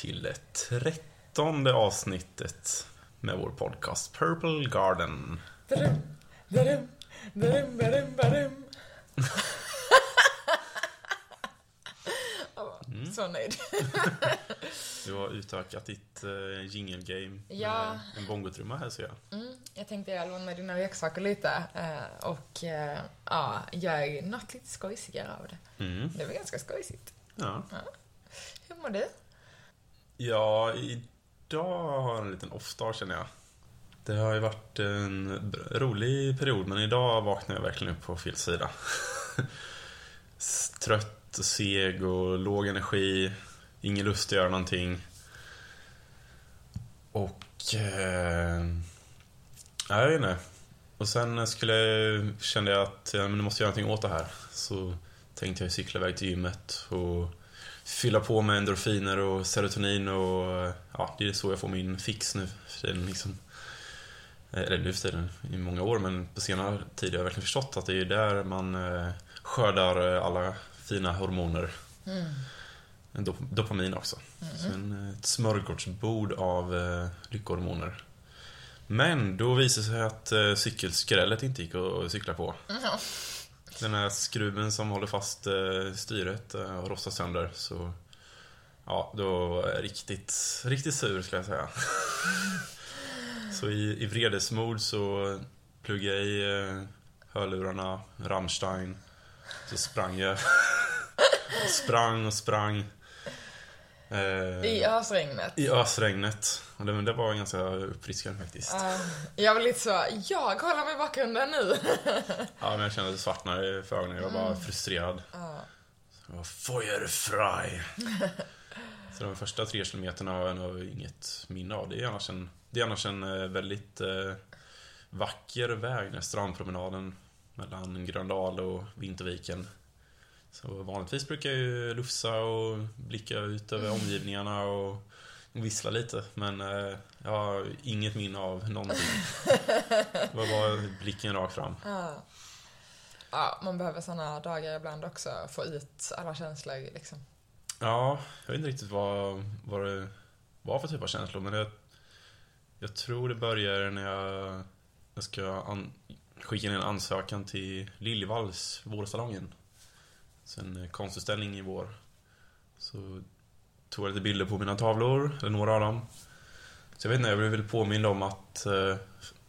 till det trettonde avsnittet med vår podcast Purple Garden. Ja, Så nöjd. Du har utökat ditt uh, jingle game Ja. med en bongotrumma här ser jag. Mm, jag tänkte jag låna dina leksaker lite eh, och eh, ja, gör något lite skojsigare av det. Mm. Det var ganska skojsigt. Ja. Hur mår du? Ja, idag har jag en liten off-dag känner jag. Det har ju varit en rolig period men idag vaknade jag verkligen upp på fel sida. Trött och seg och låg energi. Ingen lust att göra någonting. Och... Eh, jag vet inte. Och sen skulle jag, kände jag att ja, men nu måste jag göra någonting åt det här. Så tänkte jag cykla iväg till gymmet och fylla på med endorfiner och serotonin och ja, det är så jag får min fix nu för tiden liksom. Eller nu för tiden, i många år, men på senare tid har jag verkligen förstått att det är där man eh, skördar eh, alla fina hormoner. Dop- dopamin också. Så en, eh, ett smörgårdsbord av eh, lyckohormoner. Men då visade det sig att eh, cykelskrället inte gick att att cykla på. Den här skruven som håller fast eh, styret eh, och har rostat sönder. Så ja, då var jag riktigt, riktigt sur skulle jag säga. så i, i vredesmod så pluggade jag i eh, hörlurarna, Rammstein. Så sprang jag. sprang och sprang. Eh, I ösregnet. i ösregnet. Och det, det var ganska uppfriskande faktiskt. Ja, jag var lite så, jag håller mig i bakgrunden nu. Ja, men jag kände att det svartnade för ögonen. Jag var bara frustrerad. Ja. Så jag var feuerfrei. Så de första tre kilometerna har jag nog inget minne av. Det är annars en, det är annars en eh, väldigt eh, vacker väg, den strandpromenaden mellan Gröndal och Vinterviken. Så vanligtvis brukar jag ju lufsa och blicka ut över omgivningarna och vissla lite. Men eh, jag har inget minne av någonting. Det var bara blicken rakt fram. Ja. ja, man behöver såna dagar ibland också, få ut alla känslor liksom. Ja, jag vet inte riktigt vad, vad det var för typ av känslor, men jag, jag tror det börjar när jag, jag ska an, skicka in en ansökan till Liljevalchs, vårsalongen. Så en eh, konstutställning i vår. Så tog jag lite bilder på mina tavlor, eller några av dem. Så jag vet inte, jag blev väl påmind om att, eh,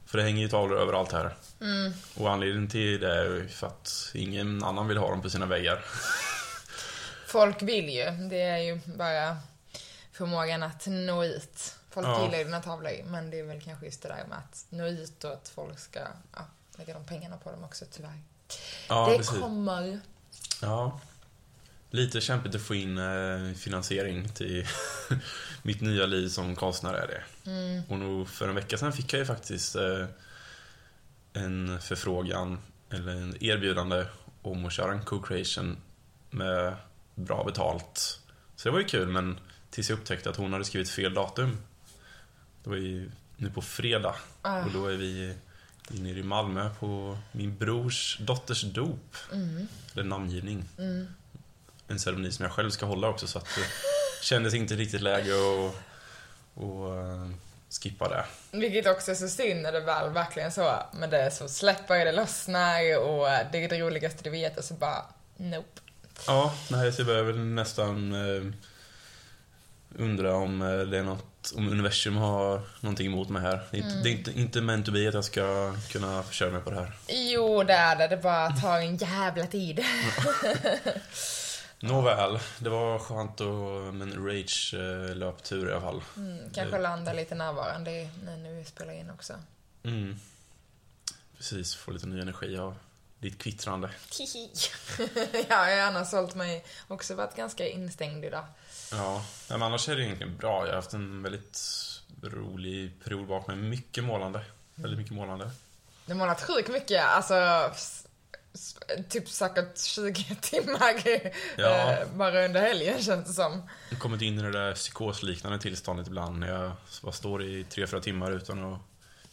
för det hänger ju tavlor överallt här. Och anledningen till det är för att ingen annan vill ha dem på sina väggar. Folk vill ju, det är ju bara förmågan att nå ut. Folk Ja. gillar ju dina tavlor, men det är väl kanske just det där med att nå ut och att folk ska ja, lägga de pengarna på dem också, tyvärr. Ja, det precis. kommer. Ja. Lite kämpigt att få in eh, finansiering till mitt nya liv som konstnär är det. Och nog för en vecka sedan fick jag ju faktiskt eh, en förfrågan, eller en erbjudande om att köra en co-creation med bra betalt. Så det var ju kul, men tills jag upptäckte att hon hade skrivit fel datum. Det var ju nu på fredag. Ah. Och då är vi nere i Malmö på min brors dotters dop. Eller namngivning. En ceremoni som jag själv ska hålla också så att det kändes inte riktigt läge att och, eh, skippa det. Vilket också är så synd när det väl verkligen så, men det är så släpper, det lossnar och det är det roligaste du vet och så bara, nope. Ja, nej, så jag börjar väl nästan eh, undra om eh, det är något, om universum har någonting emot mig här. Det är, inte, det är inte, inte meant to be att jag ska kunna försörja mig på det här. Jo, det är det, det bara tar en jävla tid. Nåväl, det var skönt att, med en rage-löptur i alla fall. Mm, kanske landa lite närvarande när nu spelar in också. Mm. Precis, få lite ny energi av ditt kvittrande. ja, jag har annars hållit mig också varit ganska instängd idag. Ja, men annars är det egentligen bra. Jag har haft en väldigt rolig period bakom mig. Mycket målande. Väldigt mycket målande. Det har målat sjukt mycket, alltså typ säkert 20 timmar Ja. eh, bara under helgen känns det som. Jag har kommit in i det där psykosliknande tillståndet ibland när jag bara står i tre, fyra timmar utan att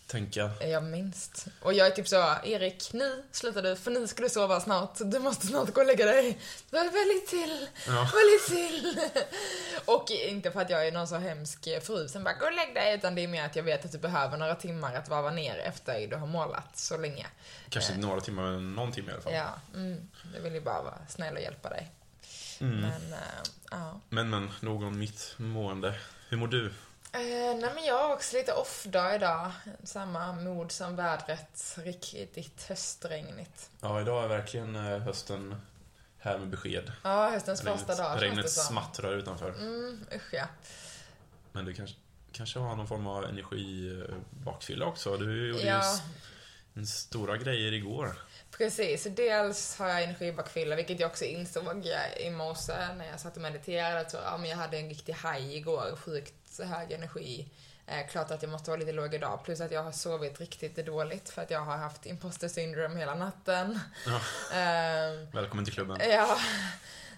tänka. Ja, minst. Och jag är typ så, Erik, nu slutar du, för nu ska du sova snart. Du måste snart gå och lägga dig. Väl, väldigt till. Ja. Väldigt till. och inte för att jag är någon så hemsk fru som bara, gå och lägg dig. Utan det är mer att jag vet att du behöver några timmar att varva ner efter du har målat så länge. Kanske inte några timmar, men någon timme i alla fall. Ja, mm. Jag vill ju bara vara snäll och hjälpa dig. Mm. Men, äh, ja. Men, men, nog om mitt mående. Hur mår du? Eh, nej men jag har också lite off-dag idag. Samma mod som vädret. Riktigt höstregnigt. Ja, idag är verkligen eh, hösten här med besked. Ja, höstens första dag regnet smattrar utanför. Mm, usch ja. Men du kanske, kanske har någon form av energibakfylla också? Du gjorde Ja. ju stora grejer igår. Precis, dels har jag energibakfylla, vilket jag också insåg i morse när jag satt och mediterade. Att ja, men jag hade en riktig haj igår, sjukt hög energi. Eh, klart att jag måste vara lite låg idag, plus att jag har sovit riktigt dåligt för att jag har haft imposter syndrome hela natten. Ja. Eh, Välkommen till klubben. Ja,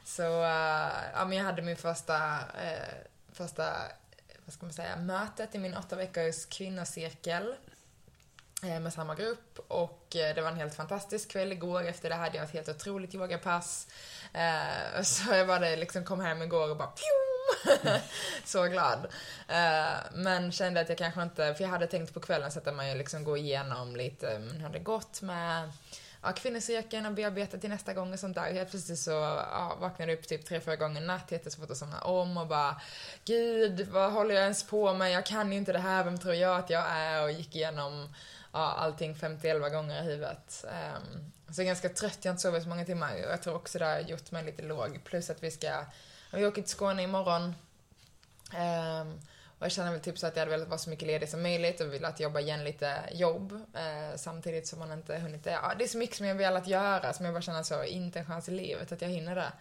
så eh, ja, men jag hade min första, eh, första, vad ska man säga, mötet i min åtta veckors kvinnocirkel eh, med samma grupp och eh, det var en helt fantastisk kväll igår. Efter det hade jag ett helt otroligt yogapass. Eh, så jag bara liksom kom hem igår och bara pjum! Så glad. Uh, men kände att jag kanske inte, för jag hade tänkt på kvällen sätta mig och liksom gå igenom lite men hur det gått med ja, kvinnocirkeln och bearbeta till nästa gång och sånt där. Helt plötsligt så ja, vaknade jag upp typ tre, fyra gånger i natt, jättesvårt att somna om och bara Gud, vad håller jag ens på med? Jag kan ju inte det här, vem tror jag att jag är? Och gick igenom ja, allting 50-11 gånger i huvudet. Um, så jag är ganska trött, jag har inte sovit så många timmar och jag tror också det har gjort mig lite låg. Plus att vi ska, vi åker till Skåne imorgon. Um, och jag känner väl typ så att jag hade velat vara så mycket ledig som möjligt och velat jobba igen lite jobb eh, samtidigt som man inte hunnit det. Ja, det är så mycket som jag velat göra som jag bara känner så, inte en chans i livet att jag hinner det.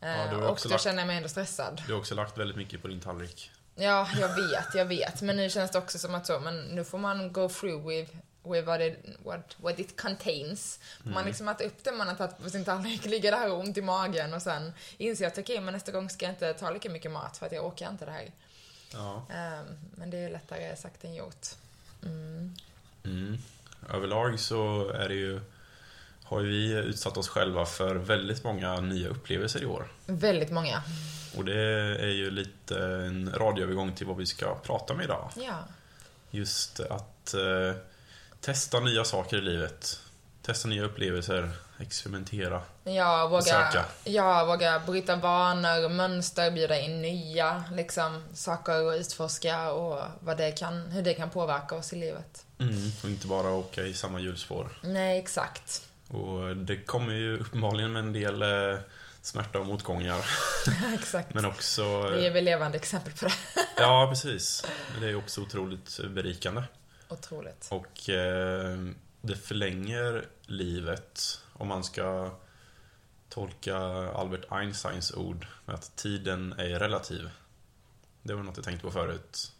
Eh, Ja, har och då lagt- känner jag mig ändå stressad. Du har också lagt väldigt mycket på din tallrik. Ja, jag vet, jag vet. Men nu känns det också som att så, men nu får man go through with, with what, it, what, what it contains. Får Man liksom äter upp det man har tagit på sin tallrik, ligger där och ont i magen och sen inser att okej, men nästa gång ska jag inte ta lika mycket mat för att jag orkar inte det här. Ja. Ehm, men det är lättare sagt än gjort. Mm. Mm. Överlag så är det ju, har ju vi utsatt oss själva för väldigt många nya upplevelser i år. Väldigt många. Och det är ju lite en radioövergång till vad vi ska prata om idag. Ja. Just att eh, testa nya saker i livet. Testa nya upplevelser, experimentera. Ja, våga, Söka. ja, våga bryta vanor, mönster, bjuda in nya liksom, saker att utforska och vad det kan, hur det kan påverka oss i livet. Mm. Och inte bara åka i samma hjulspår. Nej, exakt. Och det kommer ju uppenbarligen med en del eh, smärta och motgångar. exakt. Men också... Vi är väl levande exempel på det. Ja, precis. Det är också otroligt berikande. Otroligt. Och eh, det förlänger livet om man ska tolka Albert Einsteins ord med att tiden är relativ. Det var något jag tänkte på förut.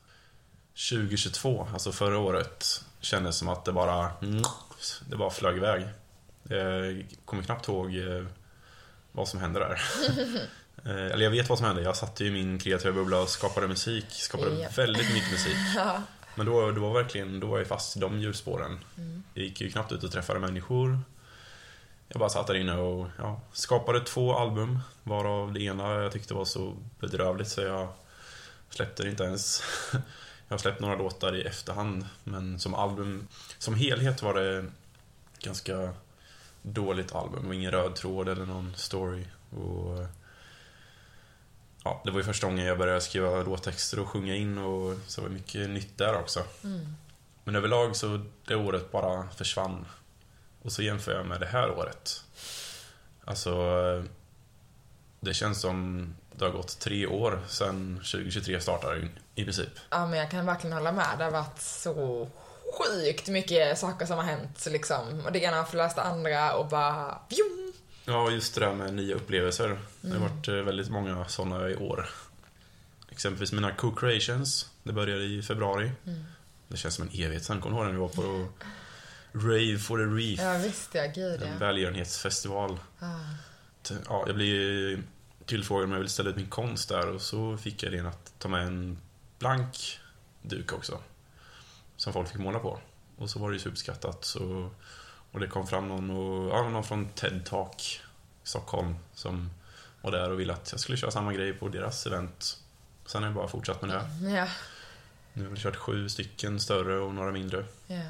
2022, alltså förra året, kändes som att det bara, det bara flög iväg. Jag kommer knappt ihåg eh, vad som hände där. Eh, Eller jag vet vad som hände. Jag satt ju i min kreativa bubbla och skapade musik. Skapade Ja. väldigt mycket musik. Ja. Men då, då var verkligen, då var jag fast i de hjulspåren. Jag gick ju knappt ut och träffade människor. Jag bara satt där inne och ja, skapade två album. Varav det ena jag tyckte var så bedrövligt så jag släppte det inte ens. Jag har släppt några låtar i efterhand. Men som album, som helhet var det ganska dåligt album. Och ingen röd tråd eller någon story. Och Ja, det var ju första gången jag började skriva låttexter och sjunga in och så var det mycket nytt där också. Mm. Men överlag så det året bara försvann. Och så jämför jag med det här året. Alltså, det känns som det har gått tre år sedan 2023 startade i- i princip. ja, men jag kan verkligen hålla med. Det har varit så sjukt mycket saker som har hänt liksom. Och det ena har förlöst det andra och bara fjum! Ja, just det där med nya upplevelser. Det har varit eh, väldigt många sådana i år. Exempelvis mina co-creations. Det började i februari. Det känns som en evighet sen. Kommer du ihåg när vi var på Rave for the Reef? Ja, visst ja. Gud En ja. välgörenhetsfestival. Ah. Ja, jag blev tillfrågad om jag ville ställa ut min konst där och så fick jag idén att ta med en blank duk också. Som folk fick måla på. Och så var det ju superskattat. Så, och det kom fram någon, och, ja, någon från TED Talk i Stockholm som var där och ville att jag skulle köra samma grej på deras event. Sen har jag bara fortsatt med det. Ja. Nu har vi kört sju stycken större och några mindre. Ja.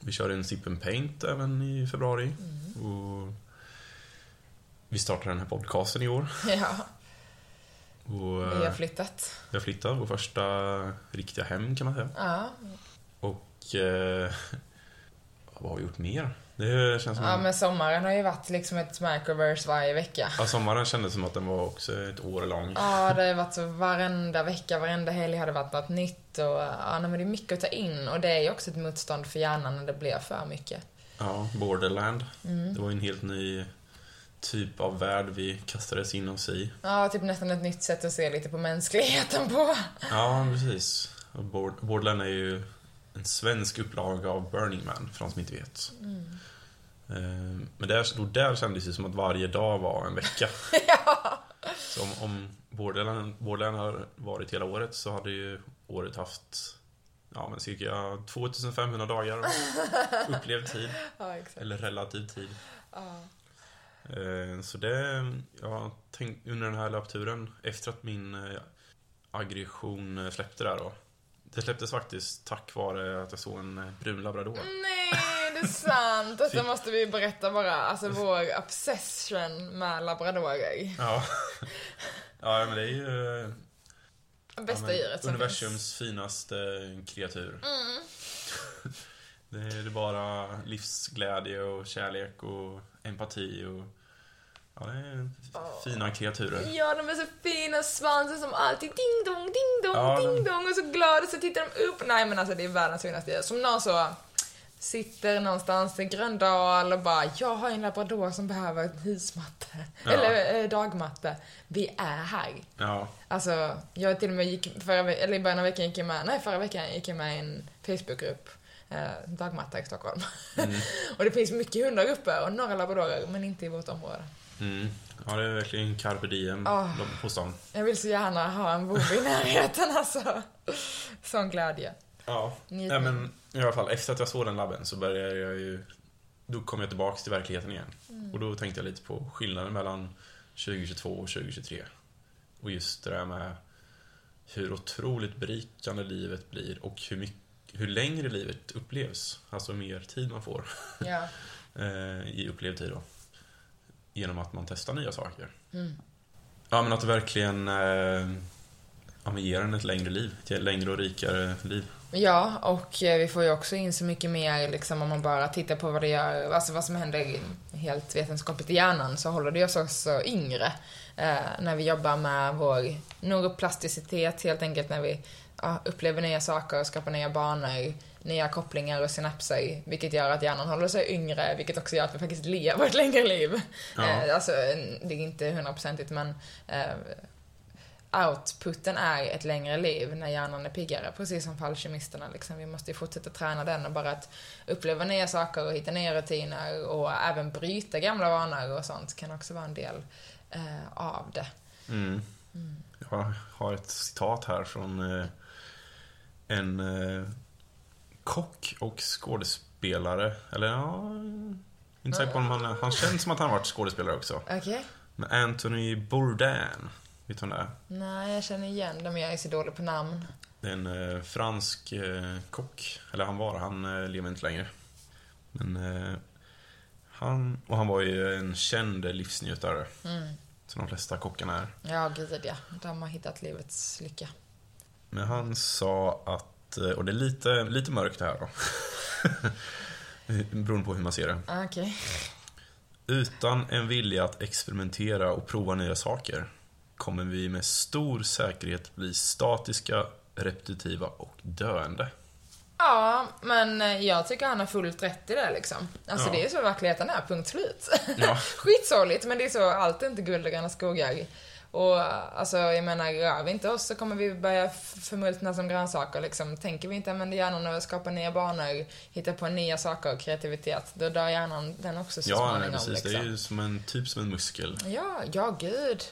Vi kör en Sip and Paint även i februari. Och vi startar den här podcasten i år. ja. Och, Vi har eh, flyttat. vi har flyttat, vår första riktiga hem kan man säga. Ja. Och eh, vad har vi gjort mer? Det känns som... ja, men sommaren har ju varit liksom ett microverse varje vecka. Ja, sommaren kändes som att den var också ett år lång. Ja, det har varit så varenda vecka, varenda helg har det varit något nytt och ja, men det är mycket att ta in och det är ju också ett motstånd för hjärnan när det blir för mycket. Ja, Borderland. Mm. Det var ju en helt ny typ av värld vi kastades in oss i. Ja, typ nästan ett nytt sätt att se lite på mänskligheten på. Ja, precis. Borderland är ju en svensk upplaga av Burning Man, för de som inte vet. Eh, Men där, då där kändes det som att varje dag var en vecka. ja. Så om, om Borderland, har varit hela året så hade ju året haft ja, men cirka 2500 dagar upplevd tid. ja. Eller relativ tid. Ja. Eh, Så det, jag har tänkt under den här löpturen, efter att min eh, aggression släppte där då. Det släpptes faktiskt tack vare att jag såg en eh, brun labrador. Nej, det är sant. Detta måste vi berätta bara. Alltså vår obsession med labradorer. Ja. ja, men det är ju eh, Bästa ja, djuret som universums finaste kreatur. Mm. Det är bara livsglädje och kärlek och empati och ja, det är fina kreaturer. Ja, de är så fina, svansen som alltid ding dong, ding dong, Ja, ding dong och så glada så tittar de upp. Nej men alltså det är världens finaste djur. Som någon så sitter någonstans i Gröndal och bara jag har en labrador som behöver en husmatte. Ja. Eller eh, dagmatte. Vi är här. Ja, Alltså, jag till och med gick, förra, eller i början av veckan gick jag med, nej förra veckan gick jag med i en Facebookgrupp, eh, dagmatta i Stockholm. Mm. och det finns mycket hundar uppe och några labradorer, men inte i vårt område. Mm. ja det är verkligen carpe diem de- hos dem. Jag vill så gärna ha en bov i närheten alltså. Sån glädje. Ja, Njutning. Nej, men i alla fall efter att jag såg den labben så började jag ju... Då kom jag tillbaks till verkligheten igen. Mm. Och då tänkte jag lite på skillnaden mellan 2022 och 2023. Och just det där med hur otroligt berikande livet blir och hur, mycket, hur längre livet upplevs. Alltså mer tid man får Ja. eh, i upplevd tid då. Genom att man testar nya saker. Mm. Ja, men att det verkligen eh, ja, men ger en ett längre liv. Ett längre och rikare liv. Ja, och eh, vi får ju också in så mycket mer liksom om man bara tittar på vad det gör, alltså vad som händer helt vetenskapligt i hjärnan så håller det oss också yngre. Eh, när vi jobbar med vår neuroplasticitet helt enkelt när vi ja, upplever nya saker och skapar nya banor, nya kopplingar och synapser, vilket gör att hjärnan håller sig yngre, vilket också gör att vi faktiskt lever ett längre liv. Ja. Eh, alltså, det är inte hundraprocentigt men eh, outputen är ett längre liv när hjärnan är piggare, precis som för alkemisterna. Liksom. Vi måste ju fortsätta träna den och bara att uppleva nya saker och hitta nya rutiner och även bryta gamla vanor och sånt kan också vara en del eh, av det. Mm. Jag har ett citat här från eh, en eh, kock och skådespelare. Eller ja, inte säker på om han, han känns som att han har varit skådespelare också. Okej? Men Anthony Bourdain, vet du vem det är? Nej, jag känner igen dem. Jag är så dålig på namn. Det är en eh, fransk eh, kock. Eller han var, han eh, lever inte längre. Men eh, han, och han var ju en känd livsnjutare. Mm. Som de flesta kockarna är. Ja, gud ja. De har hittat livets lycka. Men han sa att, eh, och det är lite, lite mörkt här då. Beroende på hur man ser det. Ah, Okej. Utan en vilja att experimentera och prova nya saker kommer vi med stor säkerhet bli statiska, repetitiva och döende. Ja, men eh, jag tycker han har fullt rätt i det liksom. Alltså Ja. det är så verkligheten är, punkt slut. Ja. Skitsorgligt, men det är så, allt är inte guld och gröna skogar. Och alltså, jag menar, rör vi inte oss så kommer vi börja förmultna som grönsaker liksom. Tänker vi inte använda hjärnan och skapa nya banor, hitta på nya saker och kreativitet, då dör hjärnan den också så Ja, småningom. nej, precis. liksom. Det är ju som en, typ som en muskel. Ja, ja gud.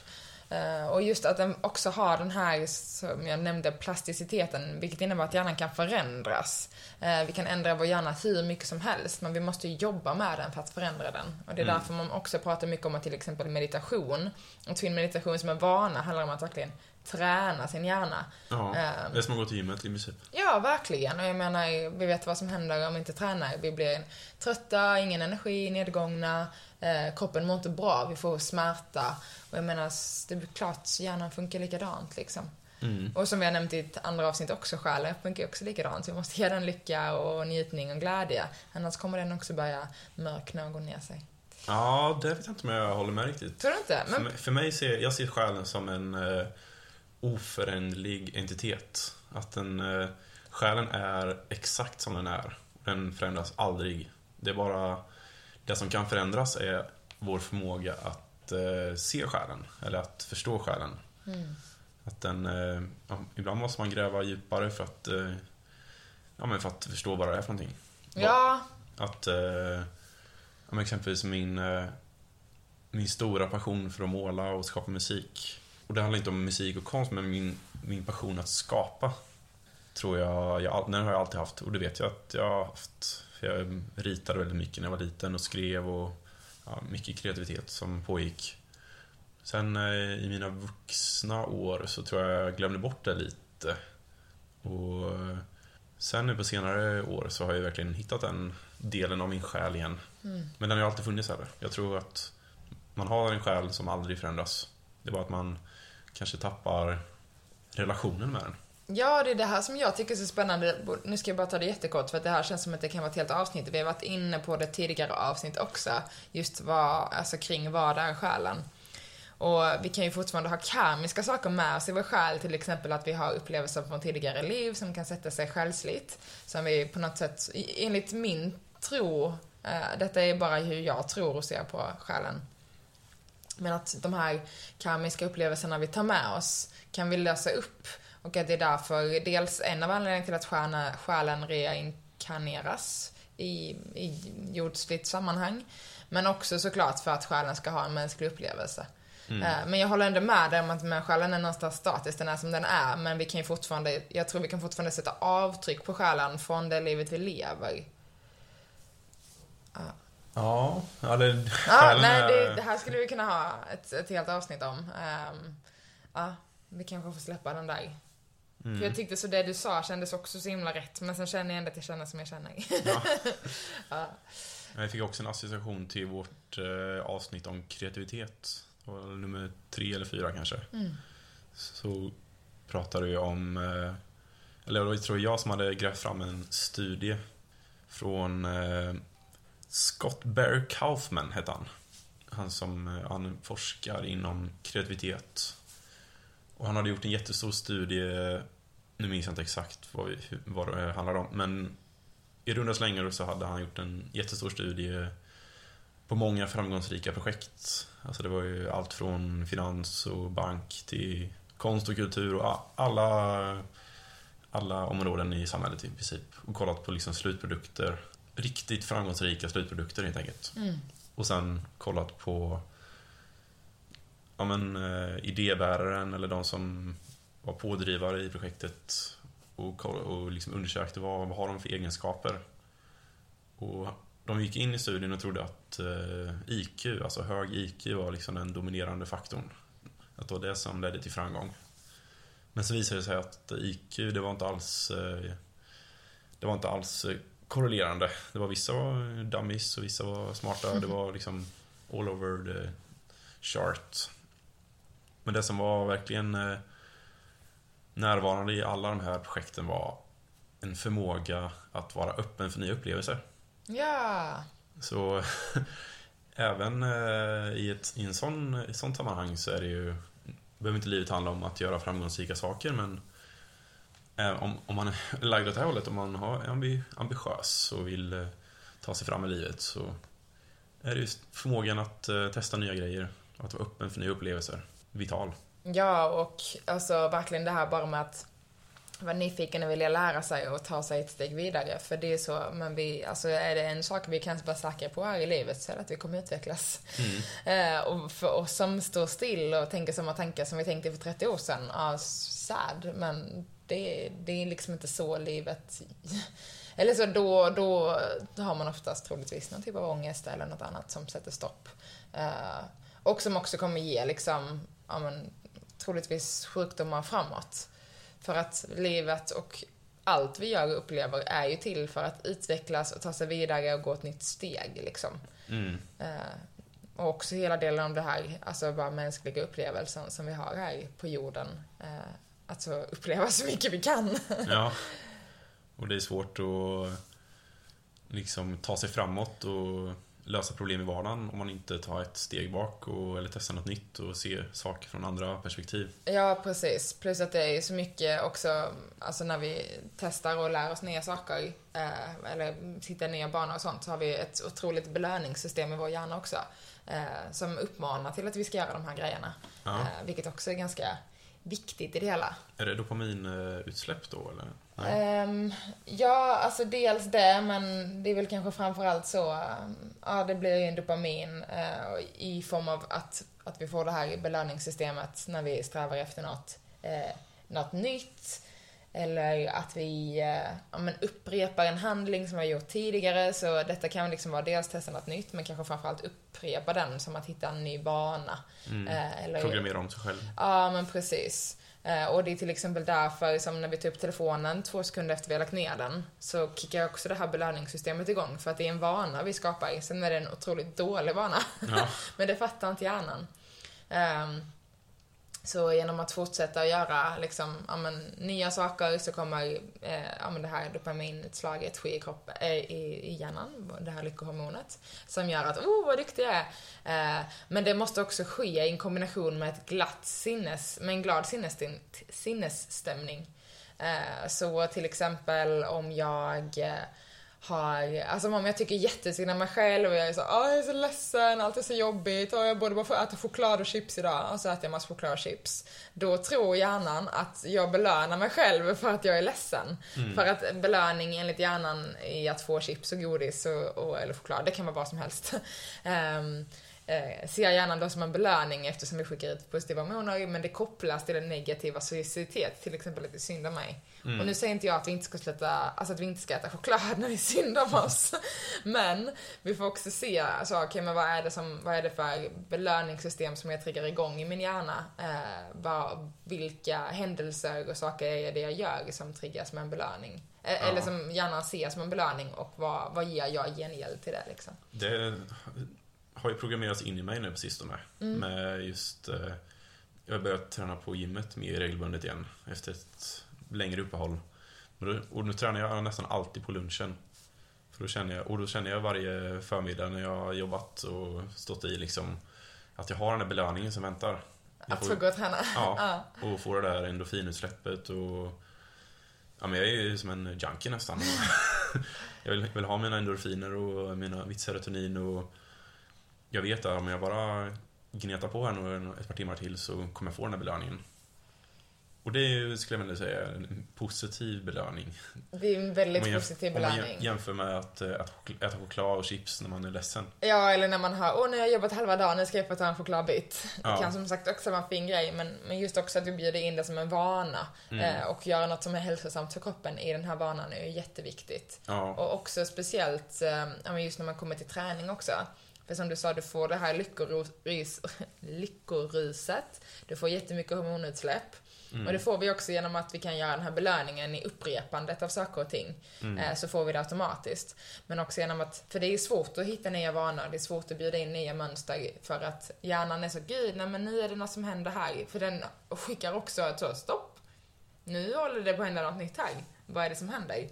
Eh, och just att den också har den här, som jag nämnde, plasticiteten, vilket innebär att hjärnan kan förändras. Eh, vi kan ändra vår hjärna hur mycket som helst, men vi måste jobba med den för att förändra den. Och det är Mm. därför man också pratar mycket om att till exempel meditation, att få in meditation som en vana handlar om att verkligen träna sin hjärna. Ja, Ehm. det är som att gå till gymmet i princip. Ja, verkligen. Och jag menar, vi vet vad som händer om vi inte tränar. Vi blir trötta, ingen energi, nedgångna, eh, kroppen mår inte bra, vi får smärta. Och jag menar, det är klart hjärnan funkar likadant liksom. Mm. Och som vi har nämnt i ett andra avsnitt också, själen funkar också likadant. Så vi måste ge den lycka och njutning och glädje. Annars kommer den också börja mörkna och gå ner sig. Ja, det vet jag inte om jag håller med riktigt. Tror du inte? För Men, mig, för mig ser jag ser själen som en eh, oföränderlig entitet. Att den, eh, själen är exakt som den är. Den förändras aldrig. Det är bara det som kan förändras är vår förmåga att eh, se själen, eller att förstå själen. mm. Att den, eh, ja, ibland måste man gräva djupare för att, eh, ja, men för att förstå vad det är för någonting. Ja, Att, eh, ja, men exempelvis min, eh, min stora passion för att måla och skapa musik. Och det handlar inte om musik och konst, men min, min passion att skapa. Tror jag, jag, den har jag alltid haft. Och det vet jag att jag har haft. För jag ritade väldigt mycket när jag var liten och skrev och ja, mycket kreativitet som pågick. Sen eh, i mina vuxna år så tror jag jag glömde bort det lite. Och eh, sen nu på senare år så har jag verkligen hittat den delen av min själ igen. Mm. Men den har alltid funnits här. Jag tror att man har en själ som aldrig förändras. Det är bara att man kanske tappar relationen med den. Ja, det är det här som jag tycker är så spännande. Nu ska jag bara ta det jättekort för att det här känns som att det kan vara ett helt avsnitt. Vi har varit inne på det tidigare avsnitt också. Just vad, alltså kring vad är själen? Och vi kan ju fortfarande ha karmiska saker med oss i vår själ, till exempel att vi har upplevelser från tidigare liv som kan sätta sig själsligt. Som vi på något sätt, enligt min tro, eh, detta är bara hur jag tror och ser på själen. Men att de här karmiska upplevelserna vi tar med oss kan vi lösa upp. Och att det är därför dels en av anledningarna till att stjärna, själen reinkarneras i, i jordsligt sammanhang. Men också såklart för att själen ska ha en mänsklig upplevelse. Eh, Men jag håller ändå med dig om att själen är någonstans statisk, den är som den är. Men vi kan ju fortfarande, jag tror vi kan fortfarande sätta avtryck på själen från det livet vi lever. Ja, eller Ja, nej, det, det här skulle vi kunna ha ett, ett helt avsnitt om. Ehm, ja, vi kanske får släppa den där. Mm. För jag tyckte så det du sa kändes också så himla rätt, men sen känner jag ändå att jag känner som jag känner. Ja. ja. Jag fick också en association till vårt eh, avsnitt om kreativitet. Det var nummer tre eller fyra kanske. Mm. Så pratade vi om, eh, eller det tror jag som hade grävt fram en studie från eh, Scott Bear Kaufman hette han. Han som eh, han forskar inom kreativitet. Och han hade gjort en jättestor studie, nu minns jag inte exakt vad, vi, vad det handlar om, men i runda slängar så hade han gjort en jättestor studie på många framgångsrika projekt. Alltså det var ju allt från finans och bank till konst och kultur och alla, alla områden i samhället i princip. Och kollat på liksom slutprodukter. Riktigt framgångsrika slutprodukter helt enkelt. Mm. Och sen kollat på ja, men, eh, idébäraren eller de som var pådrivare i projektet och, och liksom undersökte vad, vad har de för egenskaper. Och de gick in i studien och trodde att eh, IQ, alltså hög IQ, var liksom den dominerande faktorn. Att det var det som ledde till framgång. Men så visade det sig att IQ, det var inte alls eh, det var inte alls eh, korrelerande. Det var vissa var dummies och vissa var smarta. Det var liksom all over the chart. Men det som var verkligen eh, närvarande i alla de här projekten var en förmåga att vara öppen för nya upplevelser. Ja. Så även eh, i ett, i en sån, i sånt sammanhang så är det ju behöver inte livet handla om att göra framgångsrika saker men eh, om, om man är lagd åt det här hållet, om man har, är ambi, ambitiös och vill ta sig fram i livet så är det just förmågan att testa nya grejer och att vara öppen för nya upplevelser vital. Ja, och alltså verkligen det här bara med att vara nyfiken och vilja lära sig och ta sig ett steg vidare. För det är så, men vi, alltså är det en sak vi kan vara säkra på här i livet så är det att vi kommer utvecklas. Eh, och för oss som står still och tänker samma tankar som vi tänkte för 30 år sedan, ja, sad, men det, det är liksom inte så livet eller så då, då har man oftast troligtvis någon typ av ångest eller något annat som sätter stopp. Eh, och som också kommer ge liksom, ja men, troligtvis sjukdomar framåt. För att livet och allt vi gör och upplever är ju till för att utvecklas och ta sig vidare och gå ett nytt steg liksom. Mm. Eh, och också hela delen om det här, alltså bara mänskliga upplevelsen som vi har här på jorden. Eh, alltså uppleva så mycket vi kan. Ja. Och det är svårt att liksom ta sig framåt och lösa problem i vardagen om man inte tar ett steg bak och, eller testar något nytt och ser saker från andra perspektiv. Ja, precis. Plus att det är så mycket också, alltså när vi testar och lär oss nya saker, eh, eller hittar nya banor och sånt, så har vi ett otroligt belöningssystem i vår hjärna också. Eh, som uppmanar till att vi ska göra de här grejerna. Ja. Eh, vilket också är ganska viktigt i det hela. Är det dopaminutsläpp då eller? Ehm, ja, alltså dels det, men det är väl kanske framförallt så, ehm, ja det blir ju en dopamin eh, i form av att, att vi får det här belöningssystemet när vi strävar efter något, eh, något nytt. Eller att vi eh, ja, men upprepar en handling som vi har gjort tidigare. Så detta kan liksom vara dels testa något nytt, men kanske framförallt upprepa den som att hitta en ny bana. Mm. Eh, eller, Programmera om sig själv. Ja, men precis. Eh, Och det är till exempel därför som när vi tar upp telefonen två sekunder efter vi har lagt ner den så kickar också det här belöningssystemet igång för att det är en vana vi skapar. Sen är det en otroligt dålig vana. Ja. Men det fattar inte hjärnan. Ehm, så genom att fortsätta att göra liksom, ja, men, nya saker så kommer eh, ja, men det här dopaminutslaget ske i, kroppen, eh, i, i hjärnan, det här lyckohormonet, som gör att oh vad duktig jag är. Eh, men det måste också ske i en kombination med ett glatt sinnes, med en glad sinnesstämning. Eh, så till exempel om jag eh, har, alltså om jag tycker jättesynd om mig själv och jag är så, ah, jag är så ledsen, allt är så jobbigt och jag borde bara få äta choklad och chips idag och så äter jag massa choklad och chips. Då tror hjärnan att jag belönar mig själv för att jag är ledsen. För att belöning enligt hjärnan är att få chips och godis och, och, eller choklad, det kan vara vad som helst. um, eh, ser hjärnan då som en belöning eftersom vi skickar ut positiva hormoner men det kopplas till en negativ associitet, till exempel att det synd om mig. Och nu säger inte jag att vi inte ska sluta, alltså att vi inte ska äta choklad när det är synd om oss. men vi får också se, alltså, okej men vad är, det som, vad är det för belöningssystem som jag triggar igång i min hjärna? Eh, vad, vilka händelser och saker är det jag gör som triggar som en belöning? Eh. Eller som hjärnan ser som en belöning och vad, vad ger jag i gengäld till det liksom? Det har ju programmerats in i mig nu på sistone. Mm. Med just... Eh, jag har börjat träna på gymmet mer regelbundet igen efter ett längre uppehåll. Och, då, och nu tränar jag nästan alltid på lunchen. För då känner jag, och då känner jag varje förmiddag när jag har jobbat och stått i liksom att jag har den där belöningen som väntar. Jag Att få gå och träna? Ja, och få det där endorfinutsläppet och... Ja, men jag är ju som en junkie nästan. jag vill, vill ha mina endorfiner och mina, mitt serotonin och... Jag vet att om jag bara gnetar på här nu ett par timmar till så kommer jag få den här belöningen. Och det är ju, skulle jag vilja säga, en positiv belöning. Det är en väldigt Om man jämf- positiv Om man belöning. jäm- jämför med att eh, äta choklad och chips när man är ledsen. Ja, eller när man hör åh nu har jag jobbat halva dagen, nu ska jag få ta en chokladbit. Det Ja. kan som sagt också vara en fin grej, men, men just också att vi bjuder in det som en vana. Eh, och göra något som är hälsosamt för kroppen i den här vanan är ju jätteviktigt. Ja, Och också speciellt, eh, just när man kommer till träning också. För som du sa, du får det här lyckorus, lyckoruset, du får jättemycket hormonutsläpp. Och det får vi också genom att vi kan göra den här belöningen i upprepandet av saker och ting. Eh, så får vi det automatiskt. Men också genom att, för det är svårt att hitta nya vanor, det är svårt att bjuda in nya mönster för att hjärnan är så, gud, nej men nu är det något som händer här. För den skickar också att så, stopp, nu håller det på att hända något nytt här. Vad är det som händer?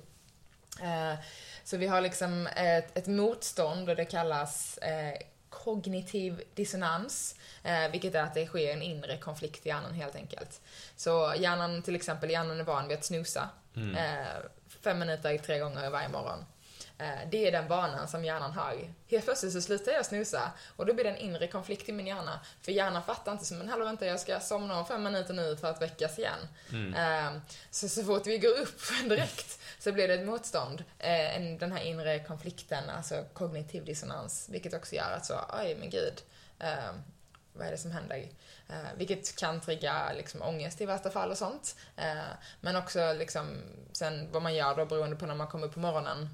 Eh, så vi har liksom ett, ett motstånd och det kallas eh, kognitiv dissonans, eh, vilket är att det sker en inre konflikt i hjärnan helt enkelt. Så hjärnan, till exempel, hjärnan är van vid att snusa eh, fem minuter tre gånger varje morgon. Eh, det är den vanan som hjärnan har. Helt plötsligt så slutar jag snusa och då blir det en inre konflikt i min hjärna. För hjärnan fattar inte som, men hallå vänta jag ska somna om fem minuter nu för att väckas igen. Eh, så, så fort vi går upp direkt så blir det ett motstånd. Eh, en- den här inre konflikten, alltså kognitiv dissonans. Vilket också gör att så, oj men gud. Eh, vad är det som händer? Eh, vilket kan trigga liksom, ångest i värsta fall och sånt. Men också liksom, sen vad man gör då beroende på när man kommer upp på morgonen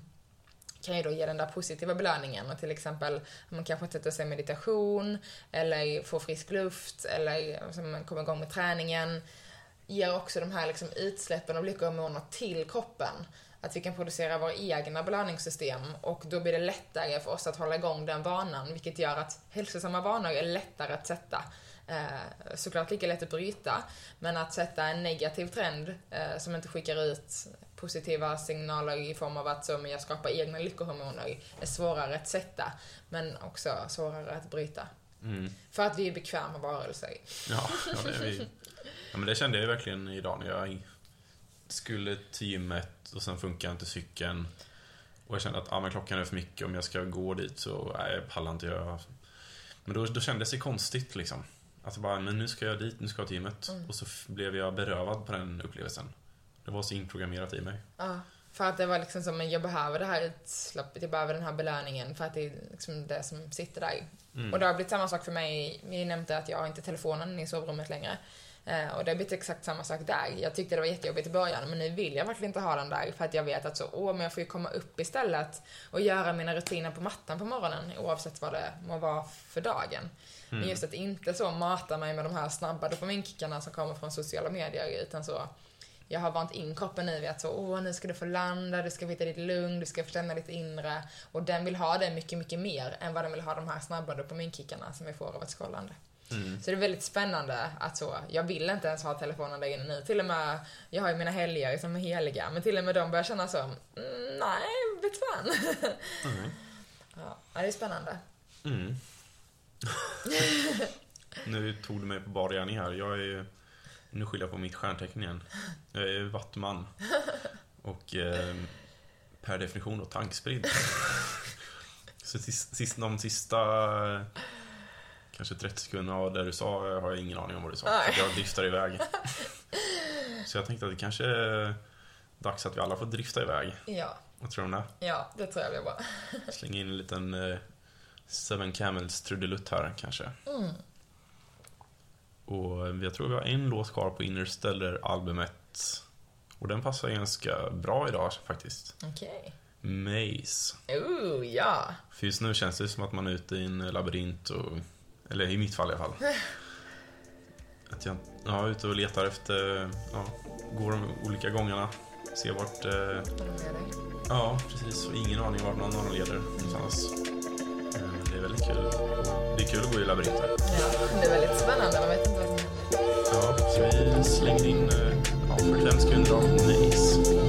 kan ju då ge den där positiva belöningen och till exempel om man kanske sätter sig i meditation eller får frisk luft eller som alltså, man kommer igång med träningen ger också de här liksom utsläppen av lyckohormoner till kroppen. Att vi kan producera våra egna belöningssystem och då blir det lättare för oss att hålla igång den vanan vilket gör att hälsosamma vanor är lättare att sätta. Eh, såklart lika lätt att bryta, men att sätta en negativ trend eh, som inte skickar ut positiva signaler i form av att men jag skapar egna lyckohormoner är svårare att sätta, men också svårare att bryta. Mm. För att vi är bekväma varelser. Ja, ja, det, är vi. ja, men det kände jag verkligen idag när jag skulle till gymmet och sen funkar inte cykeln. Och jag kände att ah, men klockan är för mycket, om jag ska gå dit så nej, pallar inte jag. Men då, då kändes det konstigt liksom. Alltså bara, men nu ska jag dit, nu ska jag till gymmet. Och så blev jag berövad på den upplevelsen. Det var så inprogrammerat i mig. Ja, för att det var liksom som, jag behöver det här utslappet, jag behöver den här belöningen för att det är liksom det som sitter där. Och det har blivit samma sak för mig, vi nämnde att jag har inte telefonen i sovrummet längre. Eh, och det har blivit exakt samma sak där. Jag tyckte det var jättejobbigt i början, men nu vill jag verkligen inte ha den där för att jag vet att så, åh, men jag får ju komma upp istället och göra mina rutiner på mattan på morgonen oavsett vad det må vara för dagen. Men just att inte så mata mig med de här snabba dopaminkickarna som kommer från sociala medier, utan så jag har vant in kroppen nu vid att så, åh, nu ska du få landa, du ska hitta ditt lugn, du ska få känna ditt inre. Och den vill ha det mycket, mycket mer än vad den vill ha de här snabba dopaminkickarna som vi får av ett scrollande. Så det är väldigt spännande att så, jag vill inte ens ha telefonen där inne nu. Till och med, jag har ju mina helger som är heliga, men till och med de börjar känna så, mm, nej, vet fan. ja, det är spännande. Mm. nu tog du mig på bar gärning här. Jag är Nu skyller jag på mitt stjärntecken igen. Jag är vattuman. Och eh, per definition då tankspridd. Så sist, sist, de sista kanske 30 sekunderna av det du sa har jag ingen aning om vad du sa. Nej. Jag driftar iväg. Så jag tänkte att det kanske är dags att vi alla får drifta iväg. Ja, Vad tror du om det? ja, det tror jag blir bra. Slänga in en liten eh, Seven Camels trudelutt här kanske. Mm. Och jag tror vi har en låt kvar på Interstellar-albumet. Och den passar ganska bra idag faktiskt. Okej. Maze. Ooh, ja. För just nu känns det som att man är ute i en labyrint och... Eller i mitt fall i alla fall. Att jag ja, är ute och letar efter... Ja, går de olika gångarna. Ser vart... Eh, ja, precis. Och ingen aning vart någon av dem leder någonstans. Är väldigt kul. Det är kul att gå i labyrinter. Ja, det är väldigt spännande. Man vet inte vad som händer. Ja, så vi slängde in eh, ja, 45 sekunder av Maze.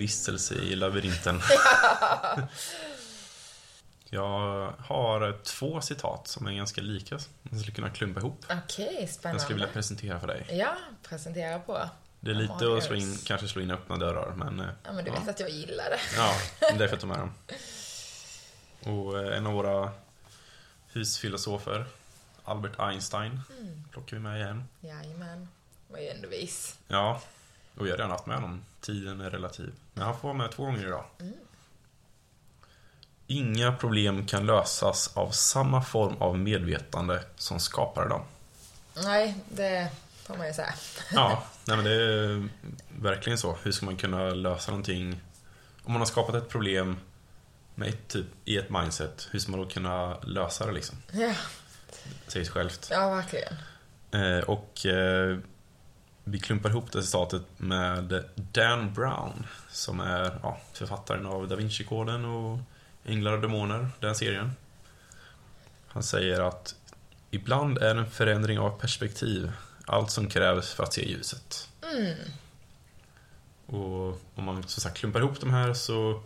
Vistelse i labyrinten. Jag har två citat som är ganska lika. Man skulle kunna klumpa ihop. Okej, Jag spännande. skulle vilja presentera för dig. Ja, presentera på. Det är lite all att slå in, kanske slå in öppna dörrar, men... eh, Ja, men du vet att jag gillar det. Ja, det är därför jag tar med dem. Och eh, en av våra husfilosofer, Albert Einstein, Mm. plockar vi med igen. Jajamän. Var ju ändå vis. Ja, och jag har redan haft med honom. Tiden är relativ. Men han får vara med två gånger idag. Inga problem kan lösas av samma form av medvetande som skapar dem. Nej, det får man ju säga. Ja, nej men det är verkligen så. Hur ska man kunna lösa någonting? Om man har skapat ett problem med ett, typ, i ett mindset, hur ska man då kunna lösa det liksom? Ja, Det säger sig självt. ja verkligen. Eh, och eh, vi klumpar ihop det citatet med Dan Brown som är ja, författaren av Da Vinci-koden och Änglar och Demoner, den serien. Han säger att ibland är en förändring av perspektiv allt som krävs för att se ljuset. Mm. Och om man som sagt klumpar ihop de här så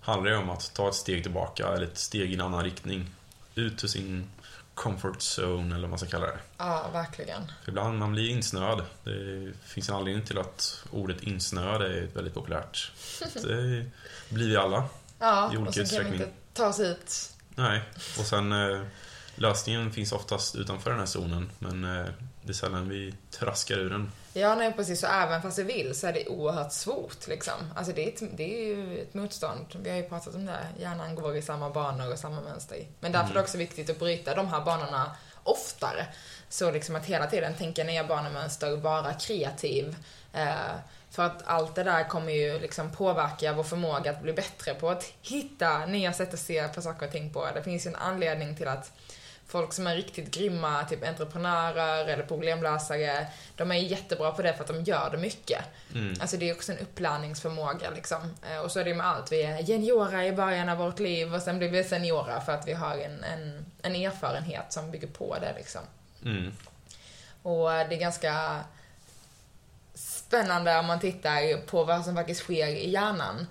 handlar det om att ta ett steg tillbaka eller ett steg i en annan riktning. Ut ur sin comfort zone eller vad man ska kalla det. Ja, verkligen. För ibland man blir insnöad. Det finns en anledning till att ordet insnöad är väldigt populärt. Det blir vi alla. Ja, I olika och så kan vi inte ta oss ut. Nej. Och sen eh, lösningen finns oftast utanför den här zonen. Men eh, det är sällan vi traskar ur den. Ja, nej precis. Så även fast vi vill så är det oerhört svårt liksom. Alltså det är, ett, det är ju ett motstånd. Vi har ju pratat om det. Hjärnan går i samma banor och samma mönster. Men därför är det också viktigt att bryta de här banorna oftare. Så liksom att hela tiden tänka nya banemönster, vara kreativ. Eh, för att allt det där kommer ju liksom påverka vår förmåga att bli bättre på att hitta nya sätt att se på saker och ting på. Det finns ju en anledning till att folk som är riktigt grymma, typ entreprenörer eller problemlösare, de är jättebra på det för att de gör det mycket. Mm. Alltså det är också en upplärningsförmåga liksom. Eh, Och så är det med allt. Vi är juniora i början av vårt liv och sen blir vi seniora för att vi har en, en, en erfarenhet som bygger på det liksom. Mm. Och det är ganska spännande om man tittar på vad som faktiskt sker i hjärnan.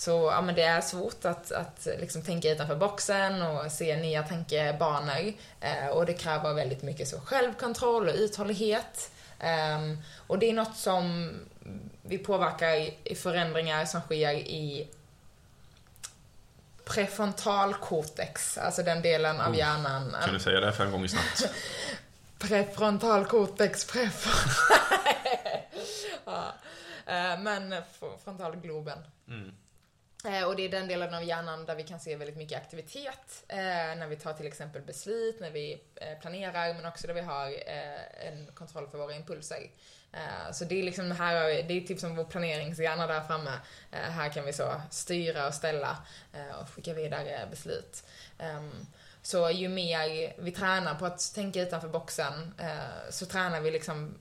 Så ja, men det är svårt att, att liksom tänka utanför boxen och se nya tankebanor. Eh, Och det kräver väldigt mycket så självkontroll och uthållighet. Ehm, Och det är något som vi påverkar i förändringar som sker i prefrontalcortex, alltså den delen av Oh, hjärnan. Kan du säga det fem gånger snabbt? Prefrontalcortex, pref... ja. Eh, Men frontalgloben. Mm. Eh, Och det är den delen av hjärnan där vi kan se väldigt mycket aktivitet. eh, När vi tar till exempel beslut, när vi eh, planerar, men också där vi har eh, en kontroll för våra impulser. Eh, Så det är liksom här, det är typ som vår planeringshjärna där framme. Här kan vi så styra och ställa och skicka vidare beslut. Ehm, Så ju mer vi tränar på att tänka utanför boxen så tränar vi liksom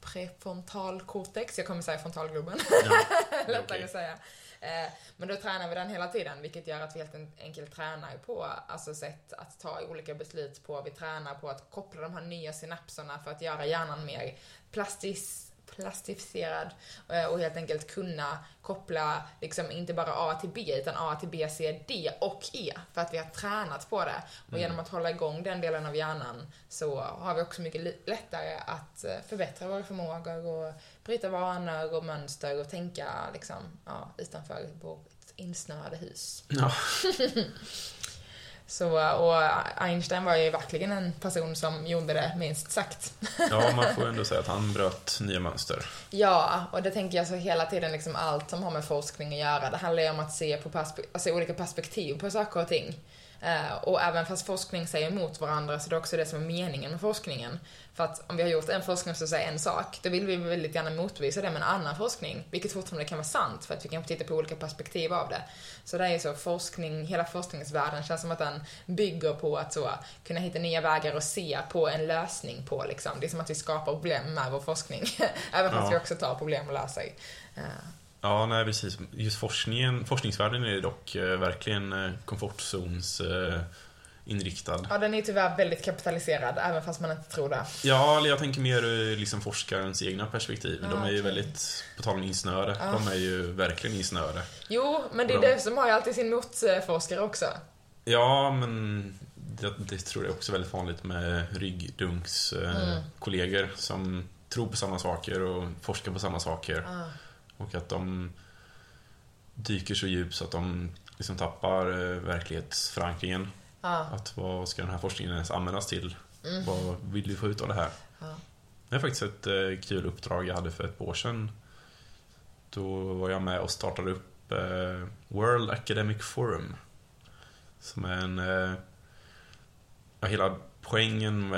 prefrontalcortex, jag kommer säga frontalgloben. Ja, lättare att säga. Eh, men då tränar vi den hela tiden, vilket gör att vi helt enkelt tränar på alltså sätt att ta olika beslut på. Vi tränar på att koppla de här nya synapserna för att göra hjärnan mer plastisk plastificerad eh, och helt enkelt kunna koppla liksom inte bara A till B utan A till B, C, D och E för att vi har tränat på det. Och genom att hålla igång den delen av hjärnan så har vi också mycket lättare att eh, förbättra våra förmågor och bryta vanor och mönster och tänka liksom, ja, utanför vårt insnöade hus. Ja. Så, och Einstein var ju verkligen en person som gjorde det, minst sagt. ja, man får ändå säga att han bröt nya mönster. Ja, och det tänker jag så hela tiden liksom allt som har med forskning att göra. Det handlar ju om att se på perspe- alltså olika perspektiv på saker och ting. Eh, och även fast forskning säger emot varandra så det är också det som är meningen med forskningen. För att om vi har gjort en forskning som säger en sak, då vill vi väldigt gärna motvisa det med en annan forskning. Vilket fortfarande kan vara sant för att vi kan titta på olika perspektiv av det. Så det är ju så, forskning, hela forskningsvärlden känns som att den bygger på att så kunna hitta nya vägar och se på en lösning på liksom. Det är som att vi skapar problem med vår forskning. Även fast Ja. vi också tar problem och löser. Ja, nej precis. Just forskningen, forskningsvärlden är dock eh, verkligen eh, komfortzons eh, inriktad. Ja, den är tyvärr väldigt kapitaliserad, även fast man inte tror det. Ja, eller jag tänker mer liksom forskarens egna perspektiv. De Ah, är ju okej. väldigt, på tal om insnöade, Ah. de är ju verkligen insnöade. Jo, men det är Bra. det som har ju alltid sin motforskare också. Ja, men det, det tror jag också är väldigt vanligt med ryggdunks eh, Mm. kollegor som tror på samma saker och forskar på samma saker. Ah. Och att de dyker så djupt så att de liksom tappar eh, verklighetsförankringen. Ah. Att vad ska den här forskningen ens användas till? Mm. Vad vill vi få ut av det här? Ja. Det är faktiskt ett eh, kul uppdrag jag hade för ett år sedan. Då var jag med och startade upp eh, World Academic Forum. Som är en... Ja, hela poängen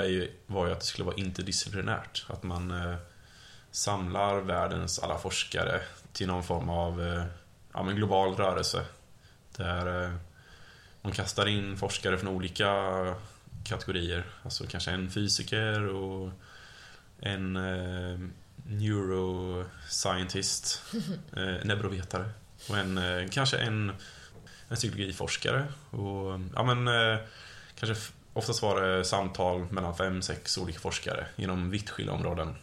var ju att det skulle vara interdisciplinärt. Att man samlar världens alla forskare till någon form av eh, ja, men global rörelse. Där eh, man kastar in forskare från olika kategorier. Alltså kanske en fysiker och en eh, neuroscientist, eh, neurovetare och en, eh, kanske en, en psykologiforskare. Och, ja, men, eh, kanske oftast var det samtal mellan fem, sex olika forskare inom vitt skilda områden.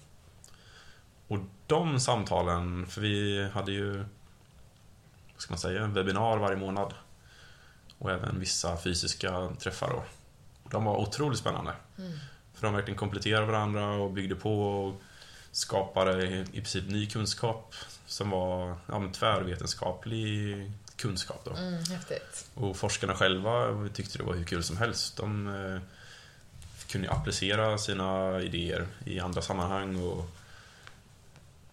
Och de samtalen, för vi hade ju, vad ska man säga, webbinar varje månad. Och även vissa fysiska träffar då. De var otroligt spännande. För de verkligen kompletterade varandra och byggde på och skapade i princip ny kunskap som var ja, tvärvetenskaplig kunskap. Då. Mm, häftigt. Och forskarna själva tyckte det var hur kul som helst. De eh, kunde applicera sina idéer i andra sammanhang. Och...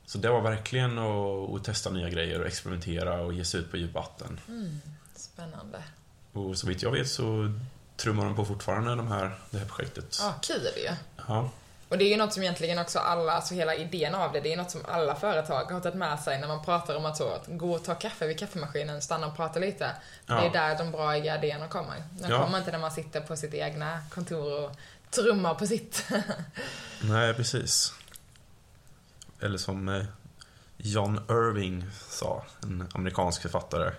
Så det var verkligen att, att testa nya grejer och experimentera och ge sig ut på djupt vatten. Mm, spännande. Och så vitt jag vet så trummar de på fortfarande de här, det här projektet. Ja, kul ju. Ja. Och det är ju något som egentligen också alla, alltså hela idén av det, det är något som alla företag har tagit med sig när man pratar om att så, att gå och ta kaffe vid kaffemaskinen, stanna och prata lite. Ja. Det är där de bra idéerna kommer. De Ja. kommer inte när man sitter på sitt egna kontor och trummar på sitt. Nej, precis. Eller som eh, John Irving sa, en amerikansk författare.